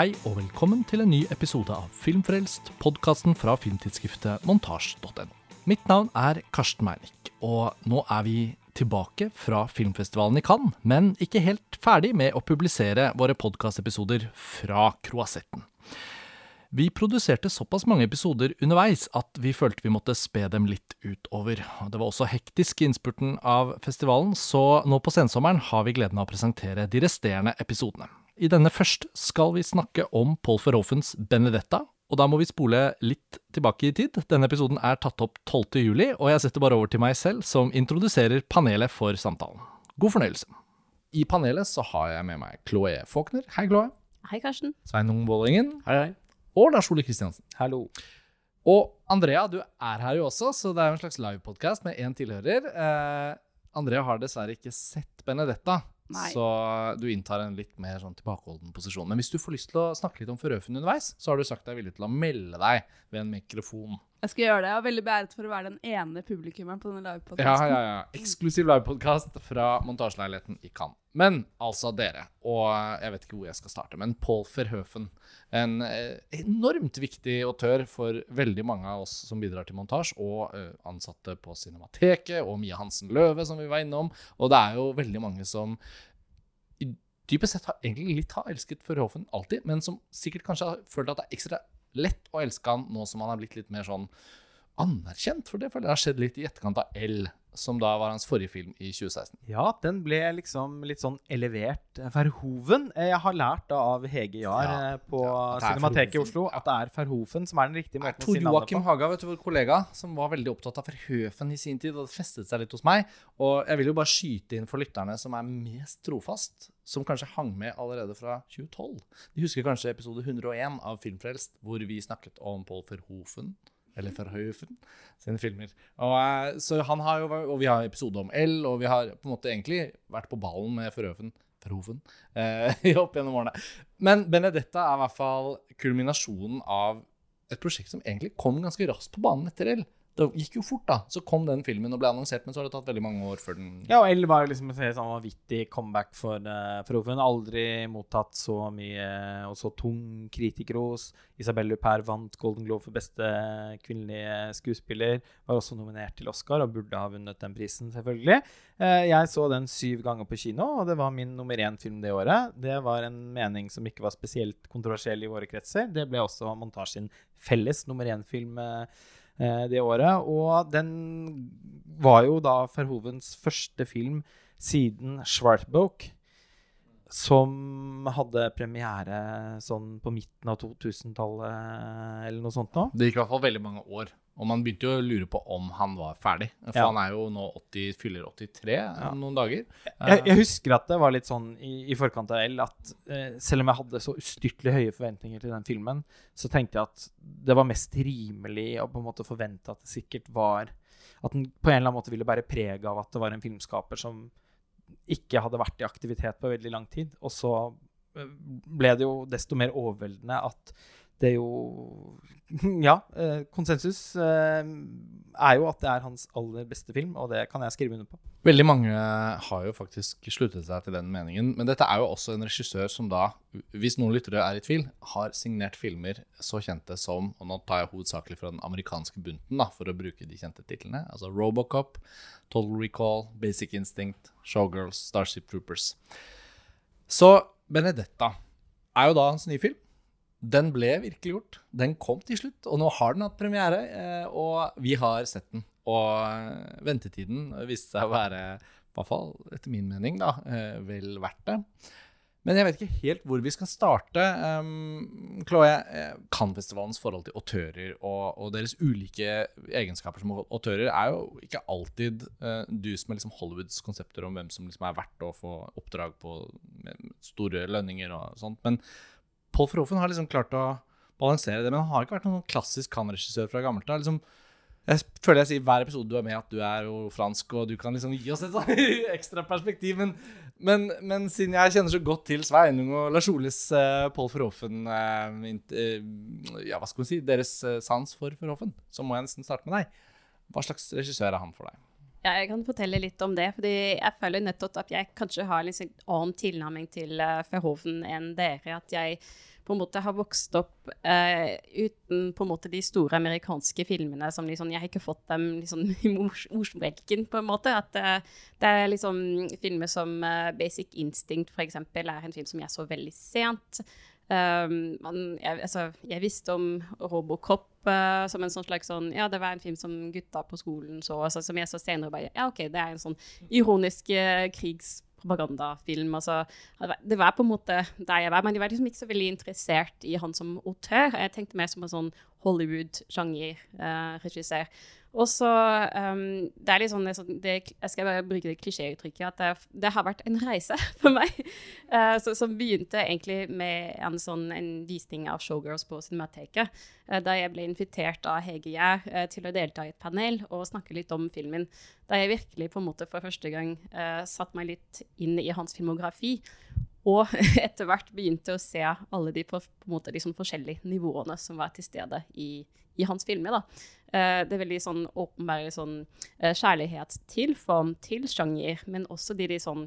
Hei og velkommen til en ny episode av Filmfrelst, podkasten fra filmtidsskriftet montasj.no. Mitt navn er Karsten Meinick, og nå er vi tilbake fra filmfestivalen i Cannes, men ikke helt ferdig med å publisere våre podkastepisoder fra Kroasetten. Vi produserte såpass mange episoder underveis at vi følte vi måtte spe dem litt utover. Det var også hektisk i innspurten av festivalen, så nå på sensommeren har vi gleden av å presentere de resterende episodene. I denne først skal vi snakke om Paul Verhoffens Benedetta, og da må vi spole litt tilbake i tid. Denne episoden er tatt opp 12. juli, og jeg setter bare over til meg selv, som introduserer panelet for samtalen. God fornøyelse. I panelet så har jeg med meg Chloé Faulkner. Hei, Chloé. Hei, Karsten. Sveinung Vålingen. Hei, hei. Og Lars Ole Kristiansen. Hallo. Og Andrea, du er her jo også, så det er jo en slags livepodkast med én tilhører. Eh, Andrea har dessverre ikke sett Benedetta, Nei. så du inntar en litt mer sånn tilbakeholden posisjon. Men hvis du får lyst til å snakke litt om Forøfen underveis, så har du sagt deg villig til å melde deg ved en mikrofon. Jeg skal gjøre det. Jeg er veldig beæret for å være den ene publikummeren på denne Ja, livepodkasten. ja, ja. Eksklusiv livepodkast fra montasjeleiligheten i Cannes. Men altså dere, og jeg vet ikke hvor jeg skal starte, men Paul Verhoeven. En eh, enormt viktig autør for veldig mange av oss som bidrar til montasje, og eh, ansatte på Cinemateket, og Mia Hansen Løve, som vi var innom. Og det er jo veldig mange som dypest sett har egentlig litt har elsket Verhoeven alltid, men som sikkert kanskje har følt at det er ekstra lett å elske han nå som han har blitt litt mer sånn anerkjent, for det føler jeg har skjedd litt i etterkant av L, som da var hans forrige film i 2016. Ja, den ble liksom litt sånn elevert. Verhoven. Jeg har lært da av Hege Jahr Ja, eh, på ja, at Cinemateket i Oslo at det er Verhoven som er den riktige måten å si navnet Joakim på. Haga, vet du, vår kollega, som var veldig opptatt av Verhoven i sin tid, og det festet seg litt hos meg. Og jeg vil jo bare skyte inn for lytterne som er mest trofast, som kanskje hang med allerede fra 2012. De husker kanskje episode 101 av Filmfrelst, hvor vi snakket om Paul Verhoeven. Eller Verhoeven sine filmer. Og, eh, så han har jo, og vi har episode om L, og vi har på en måte egentlig vært på ballen med Verhoeven. Verhoeven eh, opp gjennom årene. Men Benedetta er i hvert fall kulminasjonen av et prosjekt som egentlig kom ganske raskt på banen etter L. Det gikk jo fort, da. Så kom den filmen og ble annonsert, men så har det tatt veldig mange år før den Ja, og L var liksom et sånn vanvittig comeback for uh, Verhoven. Aldri mottatt så mye og så tung kritikerros. Isabelle Luper vant Golden Globe for beste kvinnelige skuespiller. Var også nominert til Oscar og burde ha vunnet den prisen, selvfølgelig. Uh, jeg så den syv ganger på kino, og det var min nummer én-film det året. Det var en mening som ikke var spesielt kontroversiell i våre kretser. Det ble også montasjen felles nummer én-film. eh, eh, det året. Og den var jo da Verhovens første film siden Schwartboke, som hadde premiere sånn på midten av 2000-tallet eller noe sånt nå. Det gikk i hvert fall veldig mange år. Og man begynte jo å lure på om han var ferdig. For Ja. han er jo nå 80, fyller 83 ja. noen dager. Jeg, jeg husker at det var litt sånn i, i forkant av L at eh, selv om jeg hadde så ustyrtelig høye forventninger til den filmen, så tenkte jeg at det var mest rimelig å på en måte forvente at det sikkert var At den på en eller annen måte ville bære preg av at det var en filmskaper som ikke hadde vært i aktivitet på veldig lang tid. Og så eh, ble det jo desto mer overveldende at det er jo Ja, eh, konsensus eh, er jo at det er hans aller beste film, og det kan jeg skrive under på. Veldig mange har jo faktisk sluttet seg til den meningen. Men dette er jo også en regissør som da, hvis noen lyttere er i tvil, har signert filmer så kjente som Og nå tar jeg hovedsakelig fra den amerikanske bunten, da, for å bruke de kjente titlene. Altså Robocop, Total Recall, Basic Instinct, Showgirls, Starship Troopers. Så Benedetta er jo da hans nye film. Den ble virkeliggjort. Den kom til slutt, og nå har den hatt premiere. eh, Og vi har sett den. Og eh, ventetiden viste seg å være, i hvert fall etter min mening, da, eh, vel verdt det. Men jeg vet ikke helt hvor vi skal starte. Um, Chloé, Cannes-festivalens forhold til autører og, og deres ulike egenskaper som autører er jo ikke alltid uh, dus med liksom Hollywoods konsepter om hvem som liksom er verdt å få oppdrag på store lønninger og sånt. Men Paul Verhoeven har liksom klart å balansere det, men han har ikke vært noen klassisk Cannes-regissør fra gammelt av. Liksom, jeg føler jeg sier hver episode du er med, at du er jo fransk, og du kan liksom gi oss et sånn ekstra perspektiv. Men, men, men siden jeg kjenner så godt til Sveinung og Lars Oles uh, Paul Verhoeven uh, int- eh, Ja, hva skal man si? Deres eh, sans for Verhoeven, så må jeg nesten starte med deg. Hva slags regissør er han for deg? Ja, jeg kan fortelle litt om det, fordi jeg føler nettopp at jeg kanskje har en sånn annen tilnærming til uh, Verhoeven enn dere. At jeg på en måte har vokst opp eh, uten på en måte de store amerikanske filmene som liksom Jeg har ikke fått dem liksom i mors- på en måte. At eh, det er liksom filmer som eh, Basic Instinct, eksempel, er en film som jeg så veldig sent. Um, man, jeg, altså, jeg visste om Robocop eh, som en sånn slags sånn Ja, det var en film som gutta på skolen så, altså, som jeg så senere bare Ja, OK, det er en sånn ironisk uh, krigspropagandafilm. Altså, det var på en måte der jeg var, men jeg var liksom ikke så veldig interessert i han som autør. Jeg tenkte mer som en sånn Hollywood-sjangerregissør. Og så um, Det er litt sånn, sånn- det, Jeg skal bare bruke det klisjéuttrykket at det, det har vært en reise for meg. Uh, så, som begynte egentlig med en sånn en visning av Showgirls på Cinemateket. uh, da jeg ble invitert av Hege Gjær uh, til å delta i et panel og snakke litt om filmen. Da jeg virkelig på en måte for første gang uh, satte meg litt inn i hans filmografi. Og etter hvert begynte å se alle de på, på måte, liksom forskjellige nivåene som var til stede i, i hans filmer. Eh, det er veldig sånn åpenbare sånn, uh, kjærlighet til form, til sjanger, men også de, de sånn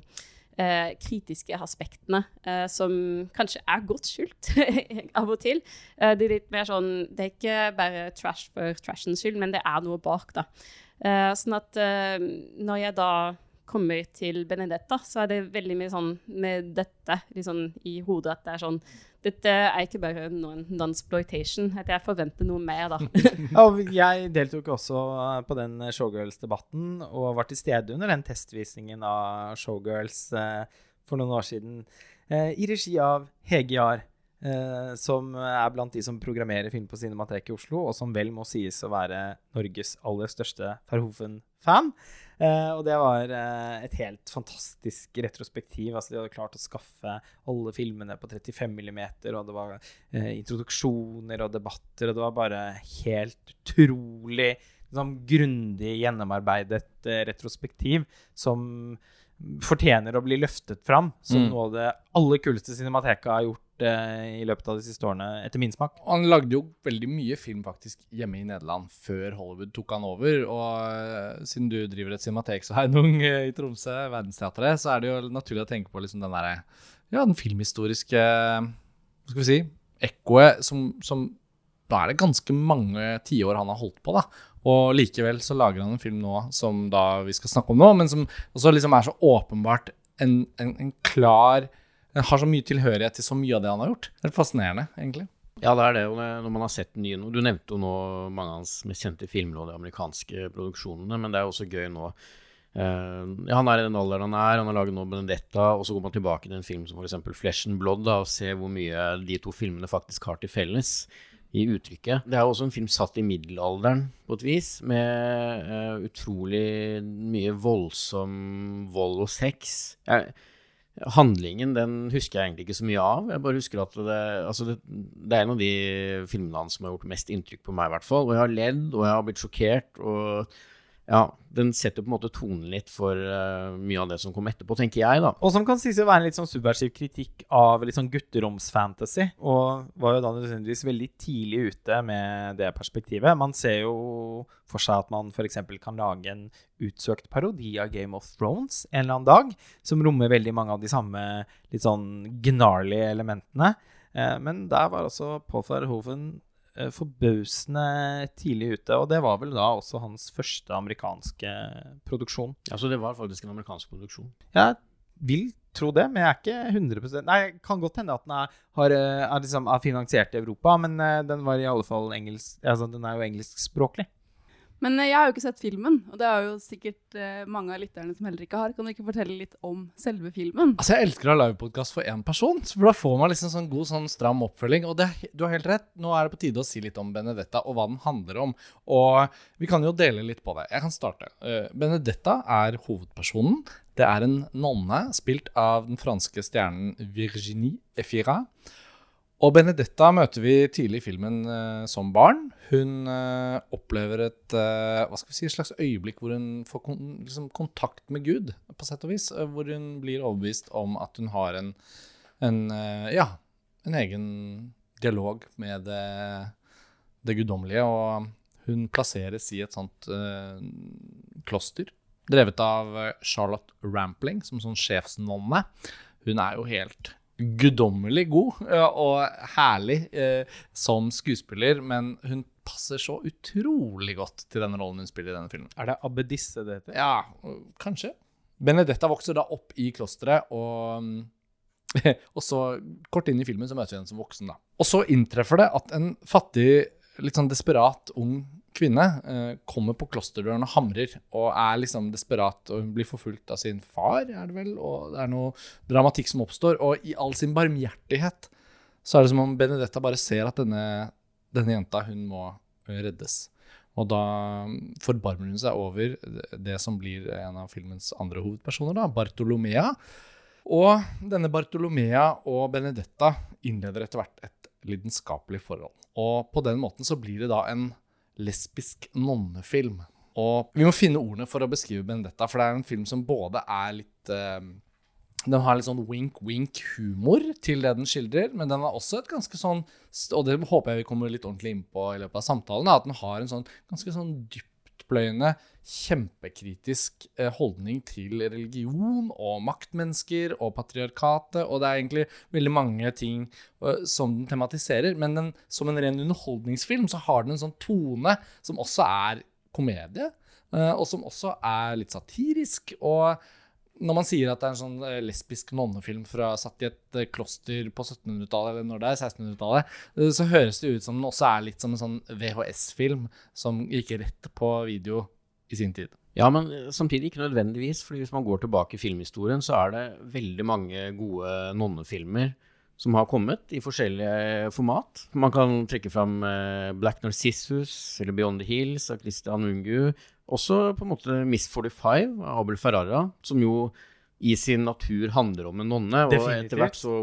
eh, kritiske aspektene eh, som kanskje er godt skjult av og til. Eh, det er litt mer sånn Det er ikke bare trash for trashens skyld, men det er noe bak, da. Eh, sånn at eh, når jeg da kommer til Benedetta, så er det veldig mye sånn med dette liksom, i hodet at det er sånn Dette er ikke bare noen non-sploitation. Jeg forventer noe mer, da. Jeg deltok også eh, på den Showgirls-debatten og var til stede under den testvisningen av Showgirls eh, for noen år siden eh, i regi av Hege Jahr, eh, som er blant de som programmerer film på Cinemateket i Oslo, og som vel må sies å være Norges aller største Verhoeven-fan. Eh, og det var eh, et helt fantastisk retrospektiv. Altså, de hadde klart å skaffe alle filmene på 35 mm, og det var eh, introduksjoner og debatter, og det var bare helt utrolig liksom, grundig gjennomarbeidet retrospektiv som fortjener å bli løftet fram som Mm. noe av det aller kuleste Cinemateka har gjort eh, i løpet av de siste årene, etter min smak. Han lagde jo veldig mye film faktisk hjemme i Nederland før Hollywood tok han over. Og eh, siden du driver et cinematek så Heinung eh, i Tromsø, Verdensteatret, så er det jo naturlig å tenke på liksom den derre Ja, den filmhistoriske Hva skal vi si Ekkoet som, som Da er det ganske mange tiår han har holdt på, da. Og likevel så lager han en film nå som da vi skal snakke om nå, men som også liksom er så åpenbart en, en, en klar Den har så mye tilhørighet til så mye av det han har gjort. Det er fascinerende, egentlig. Ja, det er det. Og når man har sett den nye nå Du nevnte jo nå mange av hans mest kjente filmer og de amerikanske produksjonene, men det er jo også gøy nå. eh, ja, han er i den alderen han er, han har laget nå Benedetta, og så går man tilbake til en film som f.eks. Flesh and Blood, da, og ser hvor mye de to filmene faktisk har til felles i uttrykket. Det er også en film satt i middelalderen, på et vis, med uh, utrolig mye voldsom vold og sex. Jeg, Handlingen den husker jeg egentlig ikke så mye av. Jeg bare husker at det, altså det, det er en av de filmene hans som har gjort mest inntrykk på meg, i hvert fall. Og jeg har ledd, og jeg har blitt sjokkert. Og ja, den setter på en måte tonen litt for uh, mye av det som kom etterpå, tenker jeg, da. Og som kan sies å være en litt sånn subversiv kritikk av litt sånn gutteromsfantasy. Og var jo da nødvendigvis veldig tidlig ute med det perspektivet. Man ser jo for seg at man f.eks. kan lage en utsøkt parodi av Game of Thrones en eller annen dag, som rommer veldig mange av de samme litt sånn gnarlige elementene. Uh, men der var altså Paul Verhoeven forbausende tidlig ute, og det var vel da også hans første amerikanske produksjon. Ja, Så det var faktisk en amerikansk produksjon. Jeg vil tro det, men jeg er ikke 100 Nei, kan godt hende at den er, har, eh, er, liksom, er finansiert i Europa, men eh, den var i alle fall engelsk altså, Den er jo engelskspråklig. Men eh, jeg har jo ikke sett filmen, og det er jo sikkert eh, mange av lytterne som heller ikke har. Kan du ikke fortelle litt om selve filmen? Altså, Jeg elsker å ha livepodkast for én person, for da får man liksom sånn god, sånn stram oppfølging. Og det, du har helt rett, nå er det på tide å si litt om Benedetta og hva den handler om. Og vi kan jo dele litt på det. Jeg kan starte. Eh, Benedetta er hovedpersonen. Det er en nonne spilt av den franske stjernen Virginie Efira. Og Benedetta møter vi tidlig i filmen uh, som barn. Hun uh, opplever et uh, hva skal vi si, slags øyeblikk hvor hun får kon liksom kontakt med Gud, på sett og vis. hvor hun blir overbevist om at hun har en, en ja, en egen dialog med det, det guddommelige. Og hun plasseres i et sånt kloster, drevet av Charlotte Rampling, som sånn sjefsnonne. Hun er jo helt guddommelig god og herlig eh, som skuespiller, men hun passer så utrolig godt til den rollen hun spiller i denne filmen. Er det abbedisse det heter? Ja, kanskje. Benedetta vokser da opp i klosteret, og, og så kort inn i filmen så møter vi henne som voksen. da. Og så inntreffer det at en fattig, litt sånn desperat ung kvinne eh, kommer på klosterdøren og hamrer, og er liksom desperat, og hun blir forfulgt av sin far, er det vel, og det er noe dramatikk som oppstår, og i all sin barmhjertighet så er det som om Benedetta bare ser at denne, denne jenta, hun må reddes. Og da forbarmer hun seg over det som blir en av filmens andre hovedpersoner, da, Bartolomea. Og denne Bartolomea og Benedetta innleder etter hvert et lidenskapelig forhold. Og på den måten så blir det da en lesbisk nonnefilm. Og vi må finne ordene for å beskrive Benedetta, for det er en film som både er litt eh, Den har litt sånn wink-wink-humor til det den skildrer, men den har også et ganske sånn Og det håper jeg vi kommer litt ordentlig inn på i løpet av samtalen, at den har en sånn ganske sånn dyptpløyende, kjempekritisk eh, holdning til religion og maktmennesker og patriarkatet, og det er egentlig veldig mange ting uh, som den tematiserer, men den, som en ren underholdningsfilm så har den en sånn tone som også er komedie, uh, og som også er litt satirisk. og når man sier at det er en sånn lesbisk nonnefilm fra, satt i et kloster på 1700-tallet, eller når det er 1600-tallet, så høres det ut som den også er litt som en sånn VHS-film som gikk rett på video i sin tid. Ja, men samtidig ikke nødvendigvis. fordi hvis man går tilbake i filmhistorien, så er det veldig mange gode nonnefilmer som har kommet i forskjellige format. Man kan trekke fram Black Narcissus eller Beyond the Hills av Christian Mungu. Også på en måte Miss 45 av Abel Ferrara, som jo i sin natur handler om en nonne. Og Definitivt. etter hvert så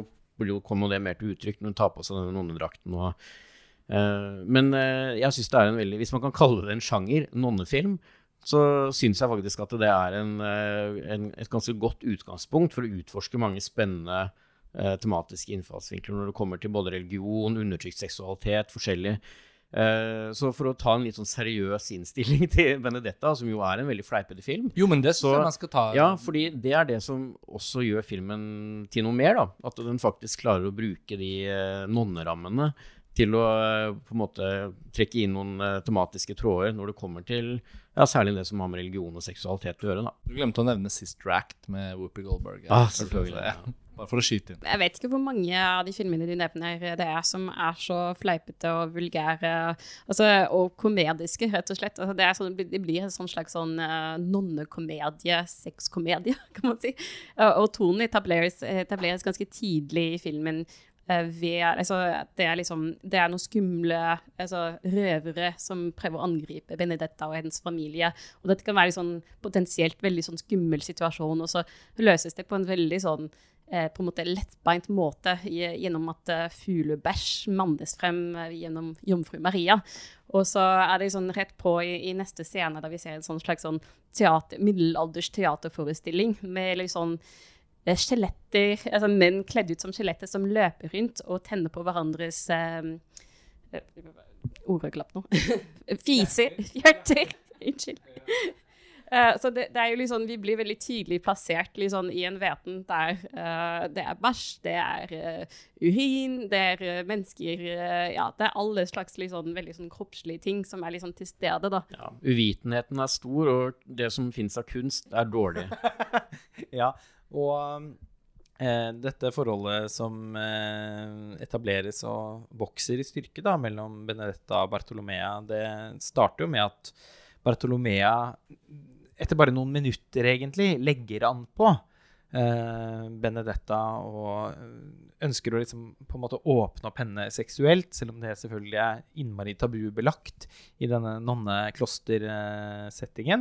kommer det mer til uttrykk når hun tar på seg denne nonnedrakten. Uh, men uh, jeg syns det er en veldig Hvis man kan kalle det en sjanger, nonnefilm, så syns jeg faktisk at det er en, en, et ganske godt utgangspunkt for å utforske mange spennende uh, tematiske innfallsvinkler når det kommer til både religion, undertrykt seksualitet, forskjellig. Uh, så for å ta en litt sånn seriøs innstilling til Benedetta, som jo er en veldig fleipete film Jo, men det Så- syns jeg man skal ta Ja, fordi det er det som også gjør filmen til noe mer, da. At den faktisk klarer å bruke de uh, nonnerammene til å uh, på en måte trekke inn noen tematiske tråder når det kommer til ja, særlig det som har med religion og seksualitet å gjøre. da. Du glemte å nevne Sister Act med Whoopi Goldberg. Ah, selvfølgelig, Ja. Bare for å skyte inn. Jeg vet ikke hvor mange av de filmene du nevner det er som er så fleipete og vulgære altså, og komediske, rett og slett. Altså, det, sånn, det blir en sånn slags sånn uh, nonnekomedie, sexkomedie, kan man si. Uh, og tonen etableres, etableres ganske tidlig i filmen. uh, ved, altså, det, er liksom, det er noen skumle altså, røvere som prøver å angripe Benedetta og hennes familie. Og dette kan være sånn, potensielt veldig sånn skummel situasjon, og så løses det på en veldig sånn eh, på en måte lettbeint måte gjennom at uh, fuglebæsj mannes frem eh, gjennom jomfru Maria. Og så er det sånn rett på i, i neste scene der vi ser en sånn slags sånn teater, middelalders teaterforestilling med liksom eh, skjeletter, altså menn kledd ut som skjeletter som løper rundt og tenner på hverandres eh, Ordet glapp nå. Fiser. Fjerter. Unnskyld. Eh, så det, det er jo liksom, Vi blir veldig tydelig plassert liksom, i en veten der uh, det er bæsj, det er uh, urin, det er eh, mennesker Ja, det er alle slags liksom, veldig sånn, kroppslige ting som er liksom til stede. da. Ja, uvitenheten er stor, og det som fins av kunst, er dårlig. Ja, og eh, dette forholdet som eh, etableres og vokser i styrke da, mellom Benedetta og Bartolomea, det starter jo med at Bartolomea, etter bare noen minutter egentlig, legger an på eh, Benedetta og ønsker å liksom på en måte åpne opp henne seksuelt, selv om det selvfølgelig er innmari tabubelagt i denne nonneklostersettingen.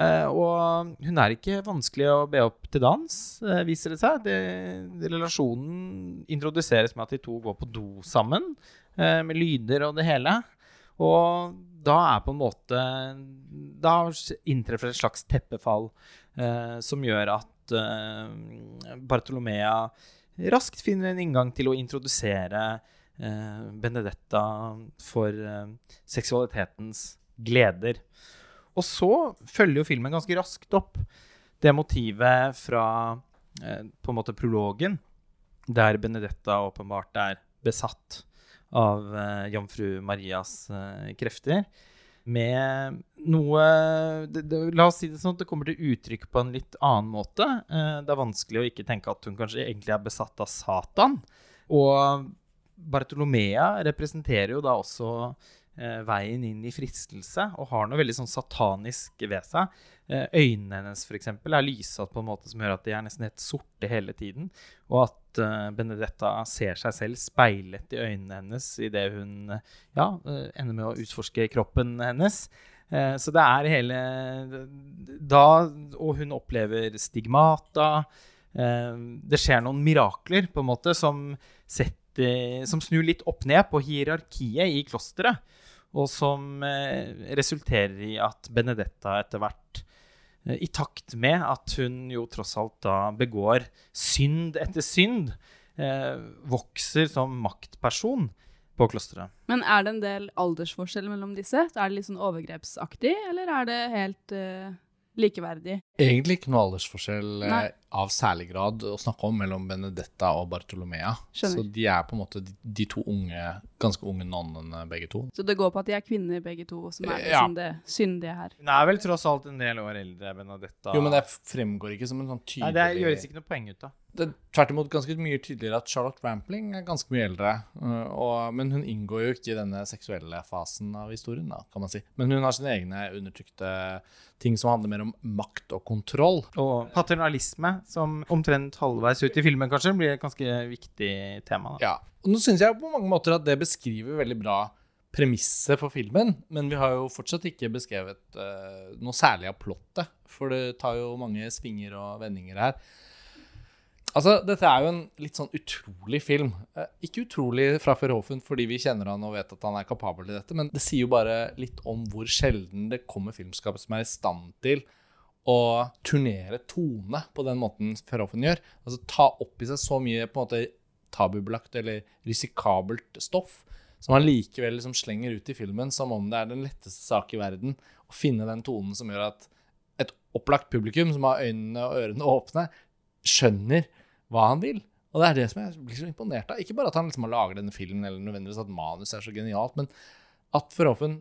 Eh, og hun er ikke vanskelig å be opp til dans, eh, viser det seg. Det, relasjonen introduseres med at de to går på do sammen, med lyder og det hele. Og da er på en måte Da inntreffer et slags teppefall eh, som gjør at eh, Bartolomea raskt finner en inngang til å introdusere eh, Benedetta for eh, seksualitetens gleder. Og så følger jo filmen ganske raskt opp det motivet fra eh, på en måte prologen, der Benedetta åpenbart er besatt av uh, jomfru Marias uh, krefter. Med noe det, det, La oss si det sånn at det kommer til uttrykk på en litt annen måte. Uh, det er vanskelig å ikke tenke at hun kanskje egentlig er besatt av Satan. Og Bartolomea representerer jo da også veien inn i fristelse og har noe veldig sånn satanisk ved seg. Eh, øynene hennes for eksempel, er lysatt på en måte som gjør at de er nesten helt sorte hele tiden. Og at uh, Benedetta ser seg selv speilet i øynene hennes idet hun ja, ender med å utforske kroppen hennes. Så det er hele da Og hun opplever stigmata. det skjer noen mirakler, på en måte, som, setter, som snur litt opp ned på hierarkiet i klosteret. Og som resulterer i at Benedetta etter hvert Eh, i takt med at hun jo tross alt da begår synd etter synd, eh, vokser som maktperson på klosteret. Men er det en del aldersforskjell mellom disse? Er det litt sånn overgrepsaktig, eller er det helt eh, likeverdig? Egentlig ikke noe aldersforskjell eh, av særlig grad å snakke om mellom Benedetta og Bartolomea. Skjønner. Så de er på en måte de, de, to unge, ganske unge nonnene begge to. Så det går på at de er kvinner begge to, som er liksom ja. det syndige her? Hun er vel tross alt en del år eldre, Benedetta. Jo, men det fremgår ikke som en sånn tydelig Nei, det gjøres ikke noe poeng ut av det er tvert imot ganske mye tydeligere at Charlotte Rampling er ganske mye eldre. Øh, og, men hun inngår jo ikke i denne seksuelle fasen av historien, da, kan man si. Men hun har sine egne undertrykte ting som handler mer om makt og kontroll. Og paternalisme, som omtrent halvveis ut i filmen kanskje blir et ganske viktig tema. Da. Ja. Og nå syns jeg på mange måter at det beskriver veldig bra premisset for filmen, men vi har jo fortsatt ikke beskrevet uh, noe særlig av plottet. For det tar jo mange svinger og vendinger her. Altså, Dette er jo en litt sånn utrolig film. Uh, ikke utrolig fra Verhoeven fordi vi kjenner han og vet at han er kapabel til dette, men det sier jo bare litt om hvor sjelden det kommer filmskap som er i stand til å turnere tone på den måten Feroffen gjør. Altså ta opp i seg så mye på en måte tabubelagt eller risikabelt stoff som han likevel liksom slenger ut i filmen som om det er den letteste sak i verden å finne den tonen som gjør at et opplagt publikum som har øynene og ørene åpne, skjønner hva han vil. Og det er det som jeg blir så imponert av. Ikke bare at han liksom har laget denne filmen, eller nødvendigvis at manus er så genialt, men at Verhoeven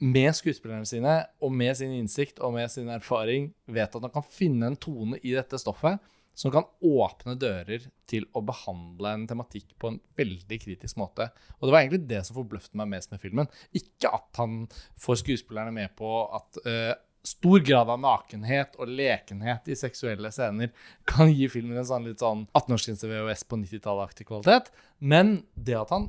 med skuespillerne sine og med sin innsikt og med sin erfaring vet at han kan finne en tone i dette stoffet som kan åpne dører til å behandle en tematikk på en veldig kritisk måte. Og det var egentlig det som forbløfte meg mest med filmen. Ikke at han får skuespillerne med på at uh, stor grad av nakenhet og lekenhet i seksuelle scener kan gi filmen en sånn litt sånn 18-årsgrense VHS på 90-tallet-aktig kvalitet. Men det at han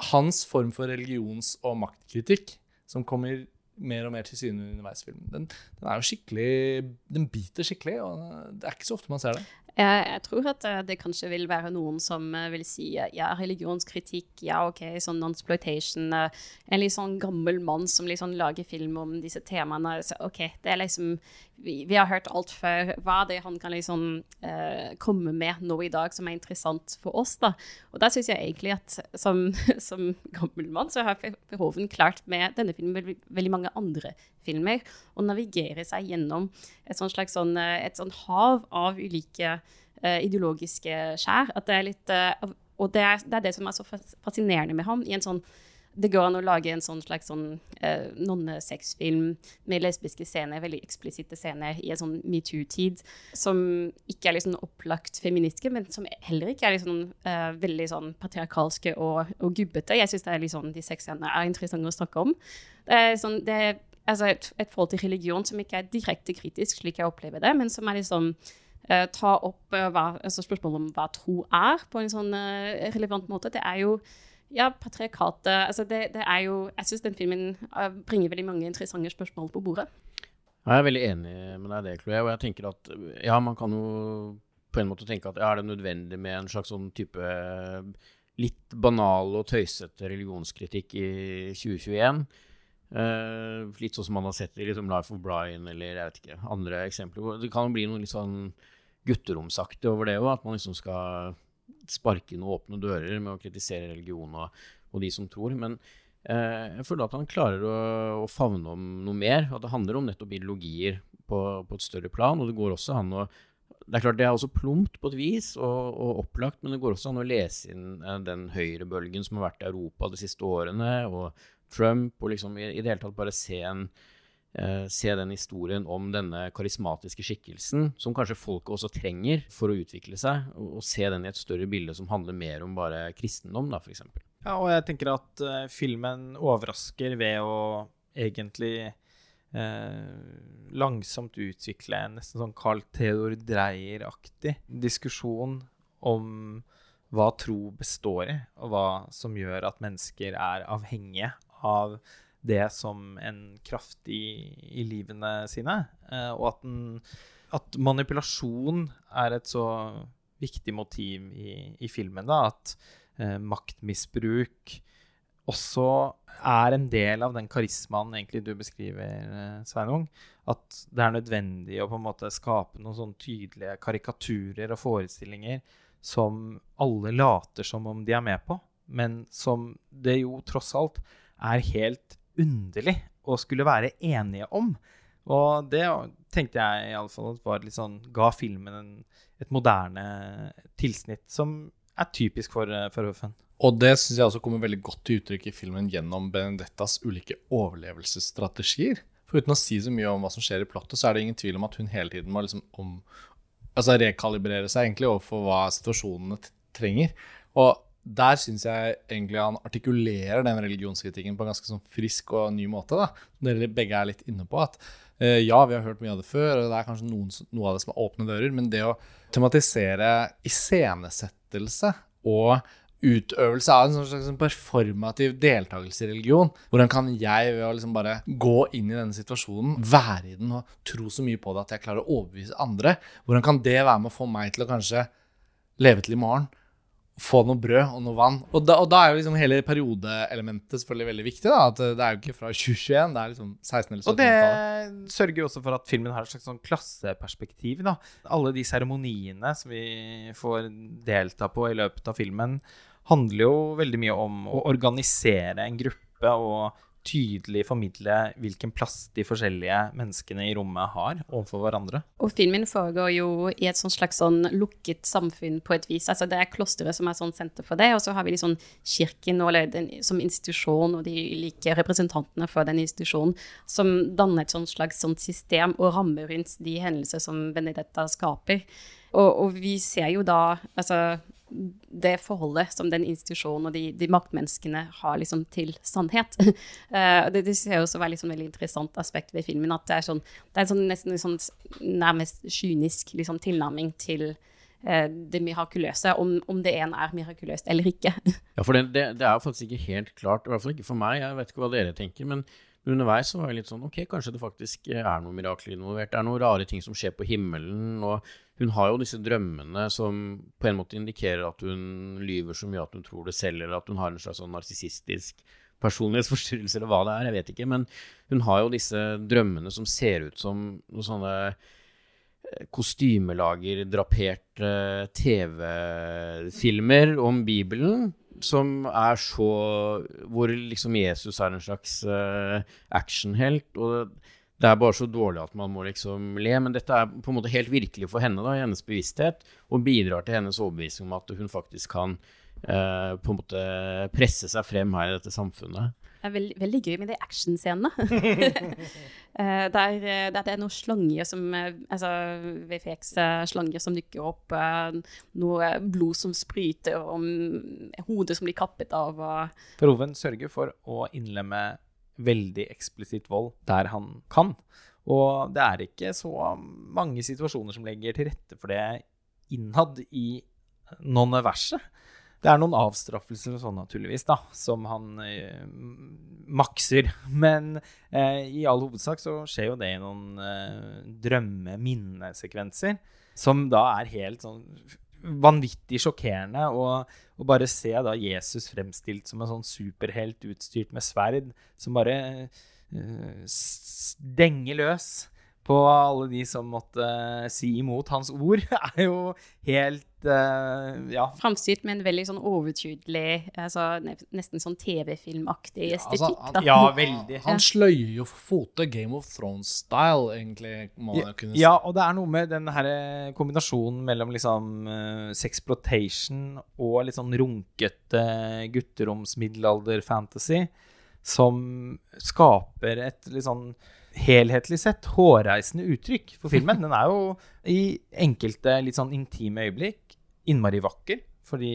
Hans form for religions- og maktkritikk, som kommer mer og mer til syne underveis i filmen, den, den, er jo skikkelig Den biter skikkelig, og det er ikke så ofte man ser det. Jeg, jeg, tror at eh, det kanskje vil være noen som eh, vil si ja, religionskritikk, ja, OK, sånn non-sploitation En litt sånn gammel mann som liksom lager film om disse temaene. Så OK, det er liksom vi, vi, har hørt alt før. Hva er det han kan liksom uh, komme med nå i dag som er interessant for oss, da? Og der syns jeg egentlig at som, som gammel mann så har Behoven klart med denne filmen veldig, veldig mange andre filmer å navigere seg gjennom et sånt slags sånn, eh, et sånt hav av ulike uh, ideologiske skjær. At det er litt uh, Og det er, det er det som er så fascinerende med ham i en sånn det går an å lage en sånn slags sånn, eh, nonnesexfilm med lesbiske scener, veldig eksplisitte scener, i en sånn metoo-tid, som ikke er liksom opplagt feministiske, men som heller ikke er liksom, eh, veldig sånn patriarkalske og, og gubbete. Jeg syns liksom, de sexscenene er interessante å snakke om. Det er, sånn, det er altså et, et, forhold til religion som ikke er direkte kritisk, slik jeg opplever det, men som er liksom eh, ta opp uh, hva, altså spørsmålet om hva tro er, på en sånn uh, relevant måte. Det er jo ja, patriarkatet altså det, det, er jo Jeg syns den filmen eh, bringer veldig mange interessante spørsmål på bordet. Jeg er veldig enig med deg i det, Chloé. Og jeg tenker at ja, man kan jo på en måte tenke at ja, er det nødvendig med en slags sånn type litt banal og tøysete religionskritikk i 2021? Uh, litt sånn som man har sett i liksom Life of Brian eller jeg vet ikke, andre eksempler. Det kan jo bli noe litt sånn gutteromsaktig over det òg, at man liksom skal sparke inn åpne dører med å kritisere religion og, og de som tror. Men eh, jeg føler at han klarer å, å, favne om noe mer. At det handler om nettopp ideologier på, på, et større plan. Og det går også an å det er klart det er også plumpt på et vis og, og opplagt, men det går også an å lese inn eh, den høyrebølgen som har vært i Europa de siste årene, og Trump, og liksom i, i det hele tatt bare se, en, eh, se den historien om denne karismatiske skikkelsen, som kanskje folket også trenger for å utvikle seg, og, se den i et større bilde som handler mer om bare kristendom, da, f.eks. Ja, og jeg tenker at uh, filmen overrasker ved å egentlig eh, langsomt utvikle en nesten sånn Carl Theodor Dreyer-aktig diskusjon om hva tro består i, og hva som gjør at mennesker er avhengige av det som en kraft i, i livene sine. Eh, og at, den, at manipulasjon er et så viktig motiv i, i filmen. da, At eh, maktmisbruk også er en del av den karismaen egentlig du beskriver, eh, Sveinung. At det er nødvendig å på en måte skape noen sånn tydelige karikaturer og forestillinger som alle later som om de er med på, men som det jo tross alt er helt underlig å skulle være enige om. Og det tenkte jeg i alle fall var litt sånn, ga filmen en, et moderne tilsnitt som er typisk for, eh, Huffen. Og det syns jeg også kommer veldig godt til uttrykk i filmen gjennom Benedettas ulike overlevelsesstrategier. For uten å si så mye om hva som skjer i plottet, så er det ingen tvil om at hun hele tiden må liksom om, altså rekalibrere seg egentlig overfor hva situasjonene trenger. Og der syns jeg egentlig han artikulerer den religionskritikken på en ganske sånn frisk og ny måte. da. Dere begge er litt inne på at uh, ja, vi har hørt mye av det før, og det er kanskje noen, noe av det som er åpne dører, men det å tematisere iscenesettelse og utøvelse av en sånn slags performativ deltakelse i religion. Hvordan kan jeg ved å liksom bare gå inn i denne situasjonen, være i den og tro så mye på det at jeg klarer å overbevise andre? Hvordan kan det være med å få meg til å kanskje leve til i morgen? Få noe brød og noe vann. Og da, og da er jo liksom hele periodeelementet selvfølgelig veldig viktig. da, at Det er jo ikke fra 2021, det er liksom 16 eller 17 Og det sørger jo også for at filmen har et slags sånn klasseperspektiv. da. Alle de seremoniene som vi får delta på i løpet av filmen, handler jo veldig mye om å organisere en gruppe og tydelig formidle hvilken plass de forskjellige menneskene i rommet har overfor hverandre. Og filmen foregår jo i et slags sånn lukket samfunn på et vis. Altså det er klosteret som er sånn senter for det, og så har vi liksom kirken den, som institusjon og de ulike representantene for den institusjonen som danner et slags sånn system og rammer rundt de hendelser som Benedetta skaper. Og, og vi ser jo da altså det forholdet som den institusjonen og de, de maktmenneskene har liksom til sannhet. uh, det, det ser også være liksom veldig interessant aspekt ved filmen. At det er, sånn, det er sånn, nesten sånn nærmest kynisk liksom, tilnærming til uh, det mirakuløse, om, om, det en er mirakuløst eller ikke. ja, for det, det, det, er faktisk ikke helt klart, i hvert fall ikke for meg, jeg vet ikke hva dere tenker. men underveis så var jeg litt sånn Ok, kanskje det faktisk er noe mirakler involvert. Det er noen rare ting som skjer på himmelen. og hun har jo disse drømmene som på en måte indikerer at hun lyver så mye at hun tror det selv, eller at hun har en slags sånn narsissistisk personlighetsforstyrrelse, eller hva det er. Jeg vet ikke. Men hun har jo disse drømmene som ser ut som noen sånne kostymelager, kostymelagerdraperte TV-filmer om Bibelen. Som er så Hvor liksom Jesus er en slags uh, actionhelt. Og det er bare så dårlig at man må liksom le. Men dette er på en måte helt virkelig for henne, da, i hennes bevissthet, og bidrar til hennes overbevisning om at hun faktisk kan uh, på en måte presse seg frem her i dette samfunnet. Det er veldig, veldig gøy med de actionscenene. uh, der, der det er noen slanger som eh, altså VFX-slanger som dukker opp. Noe blod som spryter, og hodet som blir kappet av. Proven sørger for å innlemme veldig eksplisitt vold der han kan. Og det er ikke så mange situasjoner som legger til rette for det innad i non-verset. Det er noen avstraffelser og sånn, naturligvis, da, som han eh, makser. Men eh, i all hovedsak så skjer jo det i noen eh, drømme-minnesekvenser, som da er helt sånn vanvittig sjokkerende å, bare se da Jesus fremstilt som en sånn superhelt utstyrt med sverd, som bare eh, stenger løs på alle de som måtte si imot hans ord, er jo helt uh, Ja. Framstilt med en veldig sånn overtydelig, altså, nesten sånn TV-filmaktig ja, estetikk. han- da. Ja, veldig. Han sløyer jo fotet fote Game of Thrones-style, egentlig, må man jo kunne si. Ja, og det er noe med den her eh, kombinasjonen mellom liksom uh, sexploitation og litt sånn runkete gutteroms-middelalder-fantasy som skaper et litt sånn helhetlig sett hårreisende uttrykk for filmen. Den er jo i enkelte litt sånn intime øyeblikk innmari vakker. Fordi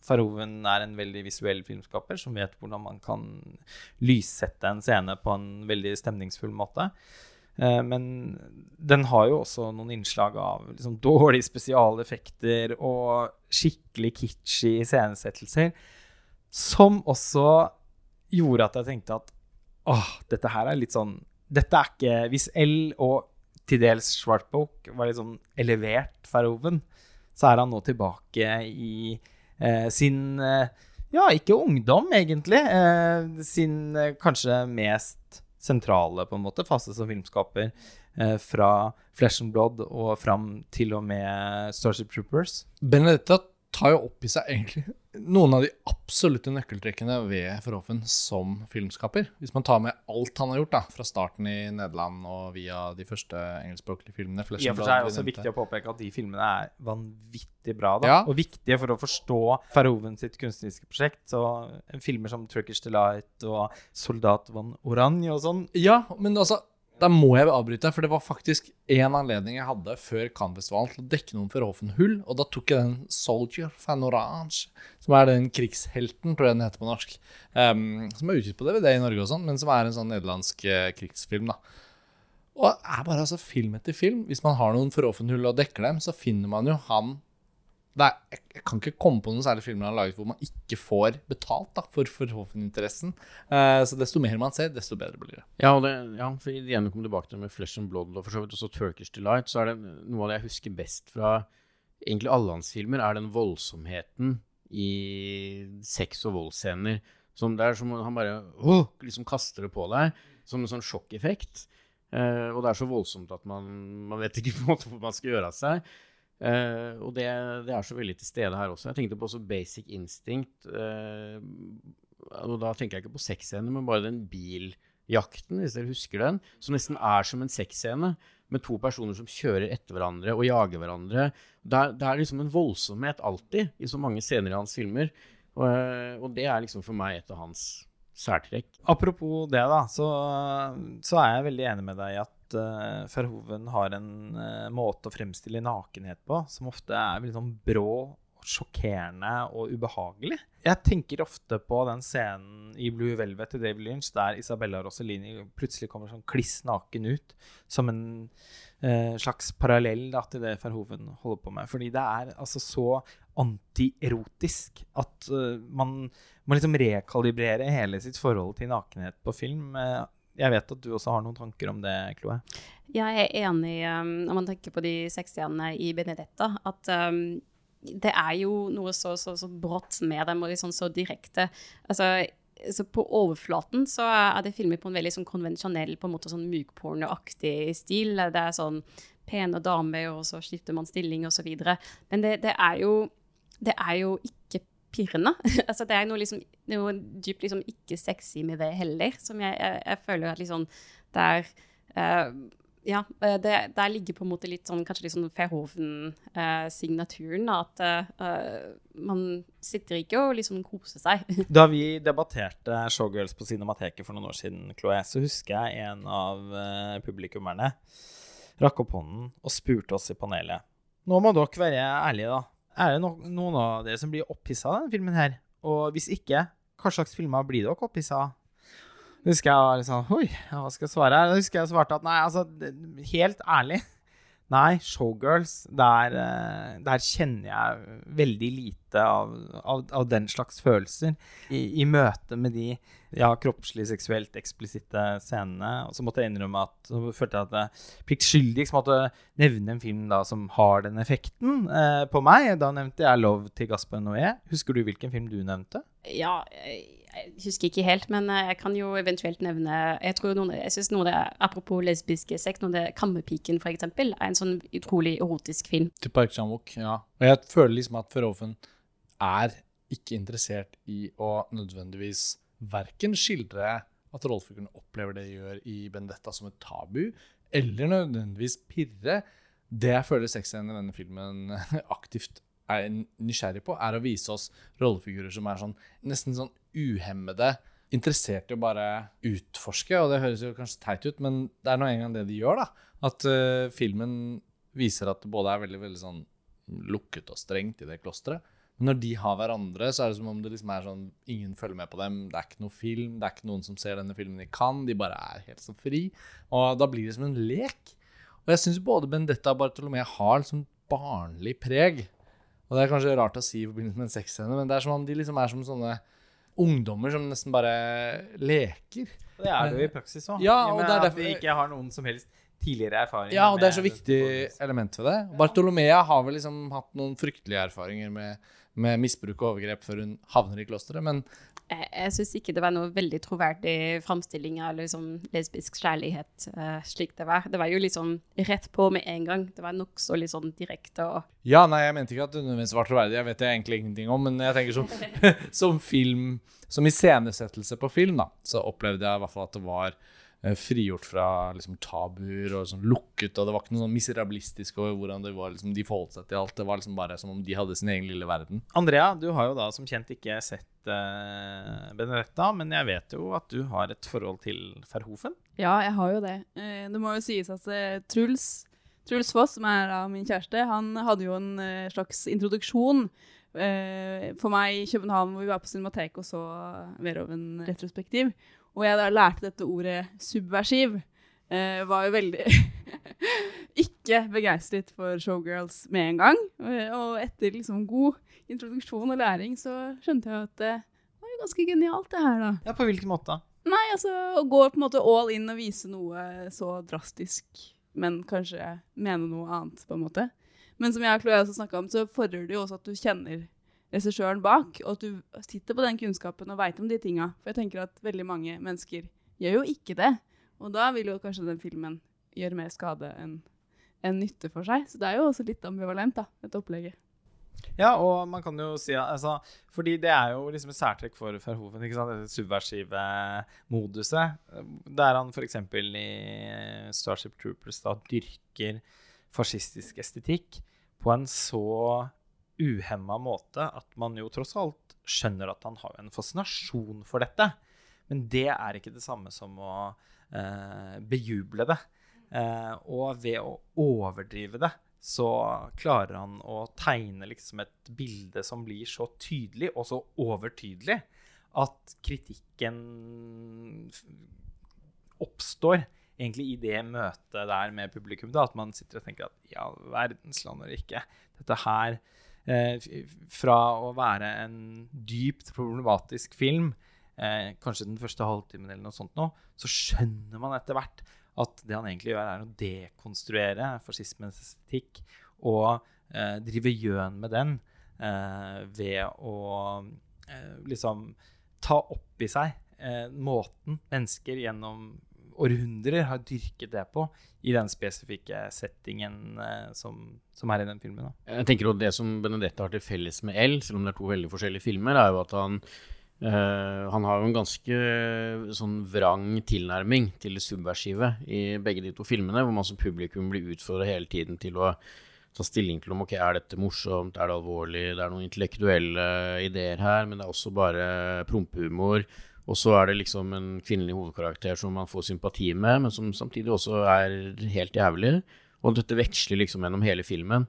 Farhoven er en veldig visuell filmskaper som vet hvordan man kan lyssette en scene på en veldig stemningsfull måte. Eh, Men den har jo også noen innslag av liksom dårlige spesialeffekter og skikkelig kitschy iscenesettelser, som også gjorde at jeg tenkte at åh, dette her er litt sånn Dette er ikke Hvis L og til dels Schwartbook var litt sånn elevert ferroven, så er han nå tilbake i eh, sin eh, Ja, ikke ungdom, egentlig. Eh, sin eh, kanskje mest sentrale på en måte fase som filmskaper. Eh, fra Flesh and Blood og fram til og med Starship Troopers. Benedetta tar jo opp i seg egentlig noen av de absolutte nøkkeltrekkene ved Verhoeven som filmskaper. Hvis man tar med alt han har gjort, da, fra starten i Nederland og via de første engelskspråklige filmene. I og for seg er det også viktig å påpeke at de filmene er vanvittig bra. da, Ja. Og viktige for å forstå Verhoeven sitt kunstneriske prosjekt. Så eh, filmer som Turkish Delight og Soldat von Oranje og sånn Ja, men altså Da må jeg avbryte, for det var faktisk en anledning jeg hadde før Cannes-festivalen til å dekke noen Verhoeven-hull, og da tok jeg den Soldier fan Orange, som er den krigshelten, tror jeg den heter på norsk, um, som er utgitt på DVD i Norge og sånn, men som er en sånn nederlandsk uh, krigsfilm, da. Og det er bare altså film etter film. Hvis man har noen Verhoeven-hull og dekker dem, så finner man jo han er, jeg, kan ikke komme på noen særlige filmer han har laget hvor man ikke får betalt da, for Verhoeven-interessen. Uh, så desto mer man ser, desto bedre blir det. Ja, og det, ja, for igjen å komme tilbake til med Flesh and Blood og for så vidt også Turkish Delight, så er det noe av det jeg husker best fra egentlig alle hans filmer, er den voldsomheten i sex- og voldsscener. Som det er som han bare oh, liksom kaster det på deg, som en sånn sjokkeffekt. Uh, og det er så voldsomt at man, man vet ikke på en måte hvor man skal gjøre av seg. Eh, og det, det er så veldig til stede her også. Jeg tenkte på også Basic Instinct. Uh, og da tenker jeg ikke på sexscener, men bare den biljakten, hvis dere husker den, som nesten er som en sexscene, med to personer som kjører etter hverandre og jager hverandre. Det er, det er liksom en voldsomhet alltid i så mange scener i hans filmer. Eh, og det er liksom for meg et av hans særtrekk. Apropos det, da, så, så er jeg veldig enig med deg i at uh, Verhoeven har en uh, måte å fremstille nakenhet på som ofte er litt sånn brå, sjokkerende og ubehagelig. Jeg tenker ofte på den scenen i Blue Velvet til David Lynch der Isabella Rossellini plutselig kommer sånn kliss naken ut, som en uh, slags parallell da, til det Verhoeven holder på med. Fordi det er altså så antierotisk at uh, man må liksom rekalibrere hele sitt forhold til nakenhet på film. Eh, Jeg vet at du også har noen tanker om det, Chloé. Jeg er enig um, når man tenker på de sexscenene i Benedetta, at um, det er jo noe så, så, så brått med dem, og liksom så direkte. Altså, så på overflaten så er det filmet på en veldig sånn konvensjonell, på en måte sånn mykpornoaktig stil. Det er sånn pene damer, og så skifter man stilling, videre. Men det, det er jo det er jo ikke pirrende. altså, det er noe, liksom, noe dypt liksom ikke sexy med det heller, som jeg, jeg, jeg føler at liksom det er uh, ja, eh, det, der ligger på en måte litt sånn, kanskje litt sånn Verhoeven-signaturen. at uh, man sitter ikke og liksom koser seg. Da vi debatterte Showgirls på Cinemateket for noen år siden, Chloé, så husker jeg en av eh, publikummerne rakk opp hånden og spurte oss i panelet. Nå må dere være ærlige, da. Er det no noen av dere som blir opphissa av denne filmen her? Og hvis ikke, hva slags filmer blir dere opphissa av? Husker jeg var litt sånn Oi, hva skal jeg svare her? Da husker jeg svarte at nei, altså, helt ærlig. Nei, Showgirls, der, eh, der kjenner jeg veldig lite av, av, av den slags følelser. I, I møte med de ja, kroppslig, seksuelt eksplisitte scenene. Og så måtte jeg innrømme at så følte jeg at jeg pliktskyldig måtte nevne en film da som har den effekten eh, på meg. Da nevnte jeg 'Love' til Gaspar Noé. Husker du hvilken film du nevnte? ja, eh, jeg husker ikke helt, men eh, jeg kan jo eventuelt nevne Jeg noen, jeg synes noe det Apropos lesbiske sex, noe det Kammerpiken, for eksempel, er en sånn utrolig erotisk film. Til Park Chan-wook, ja. Og jeg føler liksom at Verhoeven er ikke interessert i å nødvendigvis verken skildre at rollefiguren opplever det de gjør i Bendetta som et tabu, eller nødvendigvis pirre. Det jeg føler sexscenen i denne filmen aktivt er nysgjerrig på, er å vise oss rollefigurer som er sånn nesten sånn uhemmede, interessert i å bare utforske. Og det høres jo kanskje teit ut, men det er nå engang det de gjør, da. At uh, filmen viser at det både er veldig, veldig sånn lukket og strengt i det klosteret. Men når de har hverandre, så er det som om det liksom er sånn Ingen følger med på dem. Det er ikke noe film. Det er ikke noen som ser denne filmen de kan. De bare er helt så fri. Og da blir det som en lek. Og jeg syns både Bendetta og Bartolomé har liksom barnlig preg. Og det er kanskje rart å si i forbindelse med en sexscene, men det er som om de liksom er som sånne ungdommer som nesten bare leker. Og det er det jo i praksis òg. Ja, og det er at derfor- vi ikke har noen som helst tidligere erfaring. Ja, og det er så viktig element ved det. Bartolomea har vel liksom hatt noen fryktelige erfaringer med, med misbruk og overgrep før hun havner i klosteret, men Jeg, jeg syns ikke det var noe veldig troverdig framstilling av liksom lesbisk kjærlighet uh, slik det var. Det var jo liksom rett på med en gang. Det var nokså litt sånn direkte og Ja, nei, jeg mente ikke at det nødvendigvis var troverdig. Jeg vet det egentlig ingenting om, men jeg tenker som, som film Som iscenesettelse på film, da, så opplevde jeg i hvert fall at det var frigjort fra liksom, tabuer og sånn lukket, og det var ikke noe sånn miserabilistisk over hvordan det var, liksom, de forholdt seg til alt. Det var liksom bare som om de hadde sin egen lille verden. Andrea, du har jo da som kjent ikke sett uh, Benedetta, men jeg vet jo at du har et forhold til Ferhofen Ja, jeg har jo det. Eh, det må jo sies at eh, Truls, Truls Foss, som er da min kjæreste, han hadde jo en eh, slags introduksjon eh, for meg i København, hvor vi var på Cinemateket og så Veroven retrospektiv. Og jeg da lærte dette ordet subversiv. Eh, var jo veldig ikke begeistret for showgirls med en gang. Eh, Og etter liksom god introduksjon og læring, så skjønte jeg at det var jo ganske genialt, det her, da. Ja, På hvilken måte? Nei, altså å gå på en måte all in og vise noe så drastisk, men kanskje mene noe annet, på en måte. Men som jeg og Chloé også snakka om, så fordrer det jo også at du kjenner regissøren bak, og at du sitter på den kunnskapen og veit om de tinga. For jeg tenker at veldig mange mennesker gjør jo ikke det. Og da vil jo kanskje den filmen gjøre mer skade enn en nytte for seg. Så det er jo også litt ambivalent, da, dette opplegget. Ja, og man kan jo si altså, Fordi det er jo liksom et særtrekk for Verhoven. ikke sant? Dette subversive moduset. Der han f.eks. i Starship Troopers da dyrker fascistisk estetikk på en så uhemma måte at man jo tross alt skjønner at han har en fascinasjon for dette. Men det er ikke det samme som å eh, bejuble det. Eh, og ved å overdrive det, så klarer han å tegne liksom et bilde som blir så tydelig og så overtydelig at kritikken oppstår egentlig i det møtet der med publikum. Da, at man sitter og tenker at ja, verdensland eller ikke. Dette her Fra å være en dypt problematisk film, eh, kanskje den første halvtimen eller noe sånt nå, så skjønner man etter hvert at det han egentlig gjør, er å dekonstruere fascismens estetikk og eh, drive gjøn med den eh, ved å eh, liksom ta opp i seg eh, måten mennesker gjennom århundrer har dyrket det på i den spesifikke settingen eh, som, som er i den filmen. Da. Jeg tenker at Det som Benedetta har til felles med L, selv om det er to veldig forskjellige filmer, er jo at han eh, han har jo en ganske eh, sånn vrang tilnærming til det subversive i begge de to filmene, hvor man som publikum blir utfordra hele tiden til å ta stilling til om ok, er dette morsomt, er det alvorlig, det er noen intellektuelle ideer her, men det er også bare prompehumor. Og så er det liksom en kvinnelig hovedkarakter som man får sympati med, men som samtidig også er helt jævlig. Og dette veksler liksom gjennom hele filmen.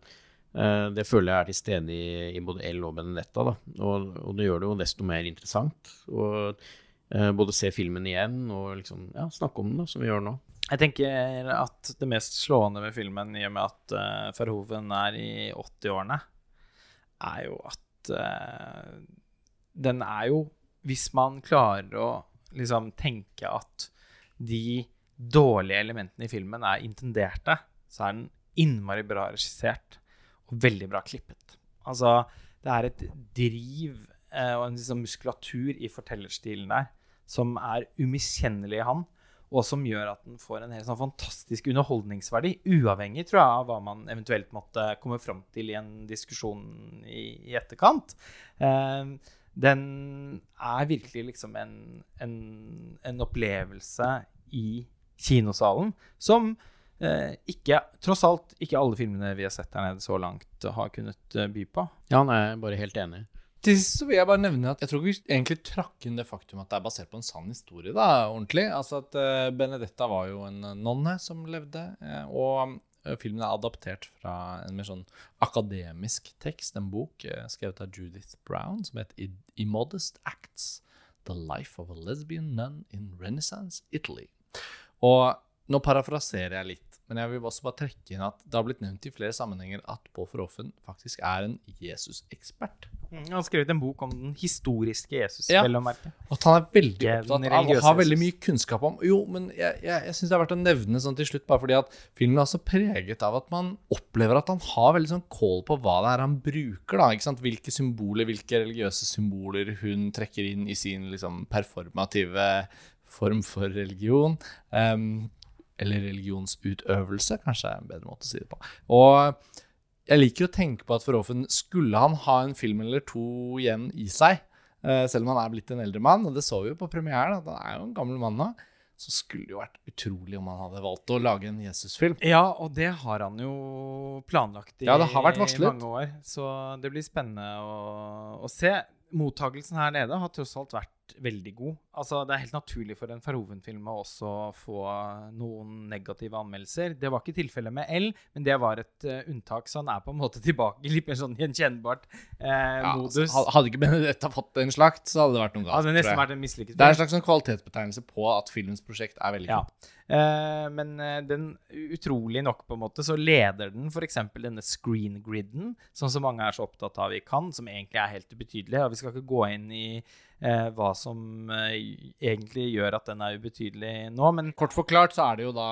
Eh, det føler jeg er til stede i, i både L og Benedetta. Da. Og, og det gjør det jo desto mer interessant å eh, både se filmen igjen og liksom, ja, snakke om den, da, som vi gjør nå. Jeg tenker at det mest slående med filmen, i og med at uh, Verhoeven er i 80-årene, er jo at uh, den er jo Hvis man klarer å liksom tenke at de dårlige elementene i filmen er intenderte, så er den innmari bra regissert og veldig bra klippet. Altså, det er et driv eh, og en liksom muskulatur i fortellerstilen der som er umiskjennelig i han, og som gjør at den får en helt sånn fantastisk underholdningsverdi, uavhengig tror jeg, av hva man eventuelt måtte komme fram til i en diskusjon i, i etterkant. Eh, den er virkelig liksom en, en, en opplevelse i kinosalen som eh, ikke, tross alt, ikke alle filmene vi har sett her nede så langt, har kunnet eh, by på. Ja, han er bare helt enig. Til sist så vil jeg bare nevne at jeg tror ikke vi egentlig trakk inn det faktum at det er basert på en sann historie. da, ordentlig. Altså at uh, Benedetta var jo en nonne som levde, uh, og filmen er adaptert fra en mer sånn akademisk tekst, en bok skrevet av Judith Brown som heter Immodest Acts. The Life of a Lesbian Nun in Renaissance Italy. Og nå parafraserer jeg litt. Men jeg vil også bare trekke inn at det har blitt nevnt i flere sammenhenger at Paul Verhoeven faktisk er en Jesus-ekspert. Mm, han har skrevet en bok om den historiske Jesus, Ja. vel å merke. Og at han er veldig opptatt av og har veldig mye kunnskap om Jo, men jeg, jeg, jeg syns det er verdt å nevne sånn til slutt, bare fordi at filmen er også preget av at man opplever at han har veldig sånn kål på hva det er han bruker. da, ikke sant? Hvilke symboler, hvilke religiøse symboler hun trekker inn i sin liksom performative form for religion. Um, eller religionsutøvelse, kanskje er en bedre måte å si det på. Og jeg liker å tenke på at Verhoeven skulle han ha en film eller to igjen i seg, eh, selv om han er blitt en eldre mann, og det så vi jo på premieren, at han er jo en gammel mann nå, så skulle det jo vært utrolig om han hadde valgt å lage en Jesus-film. Ja, og det har han jo planlagt i Ja, det har vært mange år. Så det blir spennende å, å se. Mottagelsen her nede har tross alt vært veldig god. Altså, Det er helt naturlig for en Farhoven-film å også få noen negative anmeldelser. Det var ikke tilfellet med L, men det var et uh, unntak, så han er på en måte tilbake i litt mer sånn gjenkjennbart uh, Ja, modus. altså, hadde ikke Benedetta fått en slakt, så hadde det vært noe galt. vært en Det er en slags sånn kvalitetsbetegnelse på at filmens prosjekt er veldig Ja. Eh, men eh, den, utrolig nok på en måte, så leder den f.eks. denne screen griden, som så mange er så opptatt av i Cannes, som egentlig er helt ubetydelig. Og vi skal ikke gå inn i eh, hva som eh, egentlig gjør at den er ubetydelig nå, men Kort forklart så er det jo da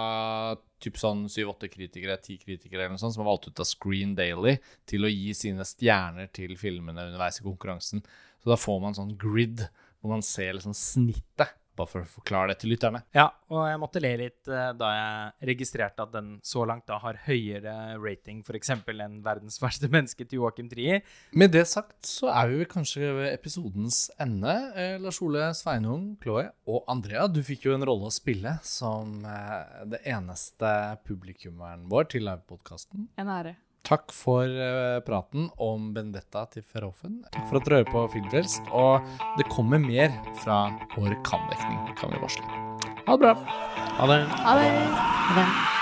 typ sånn 7-8 kritikere, 10 kritikere eller noe sånt, som har valgt ut av Screen Daily til å gi sine stjerner til filmene underveis i konkurransen. Så da får man sånn grid, hvor man ser liksom snittet, bare for å forklare det til lytterne. Ja, og jeg måtte le litt eh, da jeg registrerte at den så langt da har høyere rating f.eks. enn 'Verdens verste menneske' til Joakim Trier. Med det sagt så er vi vel kanskje ved episodens ende. Eh, Lars Ole, Sveinung, Chloé og Andrea, du fikk jo en rolle å spille som eh, det eneste publikummeren vår til livepodkasten. En ære. Takk for eh, praten om Benedetta til Verhoeven. Takk for at dere hører på Filmfrelst. Og det kommer mer fra vår kan-dekning, kan vi varsle. Ha det bra. Ha det. Ha det. Ha det.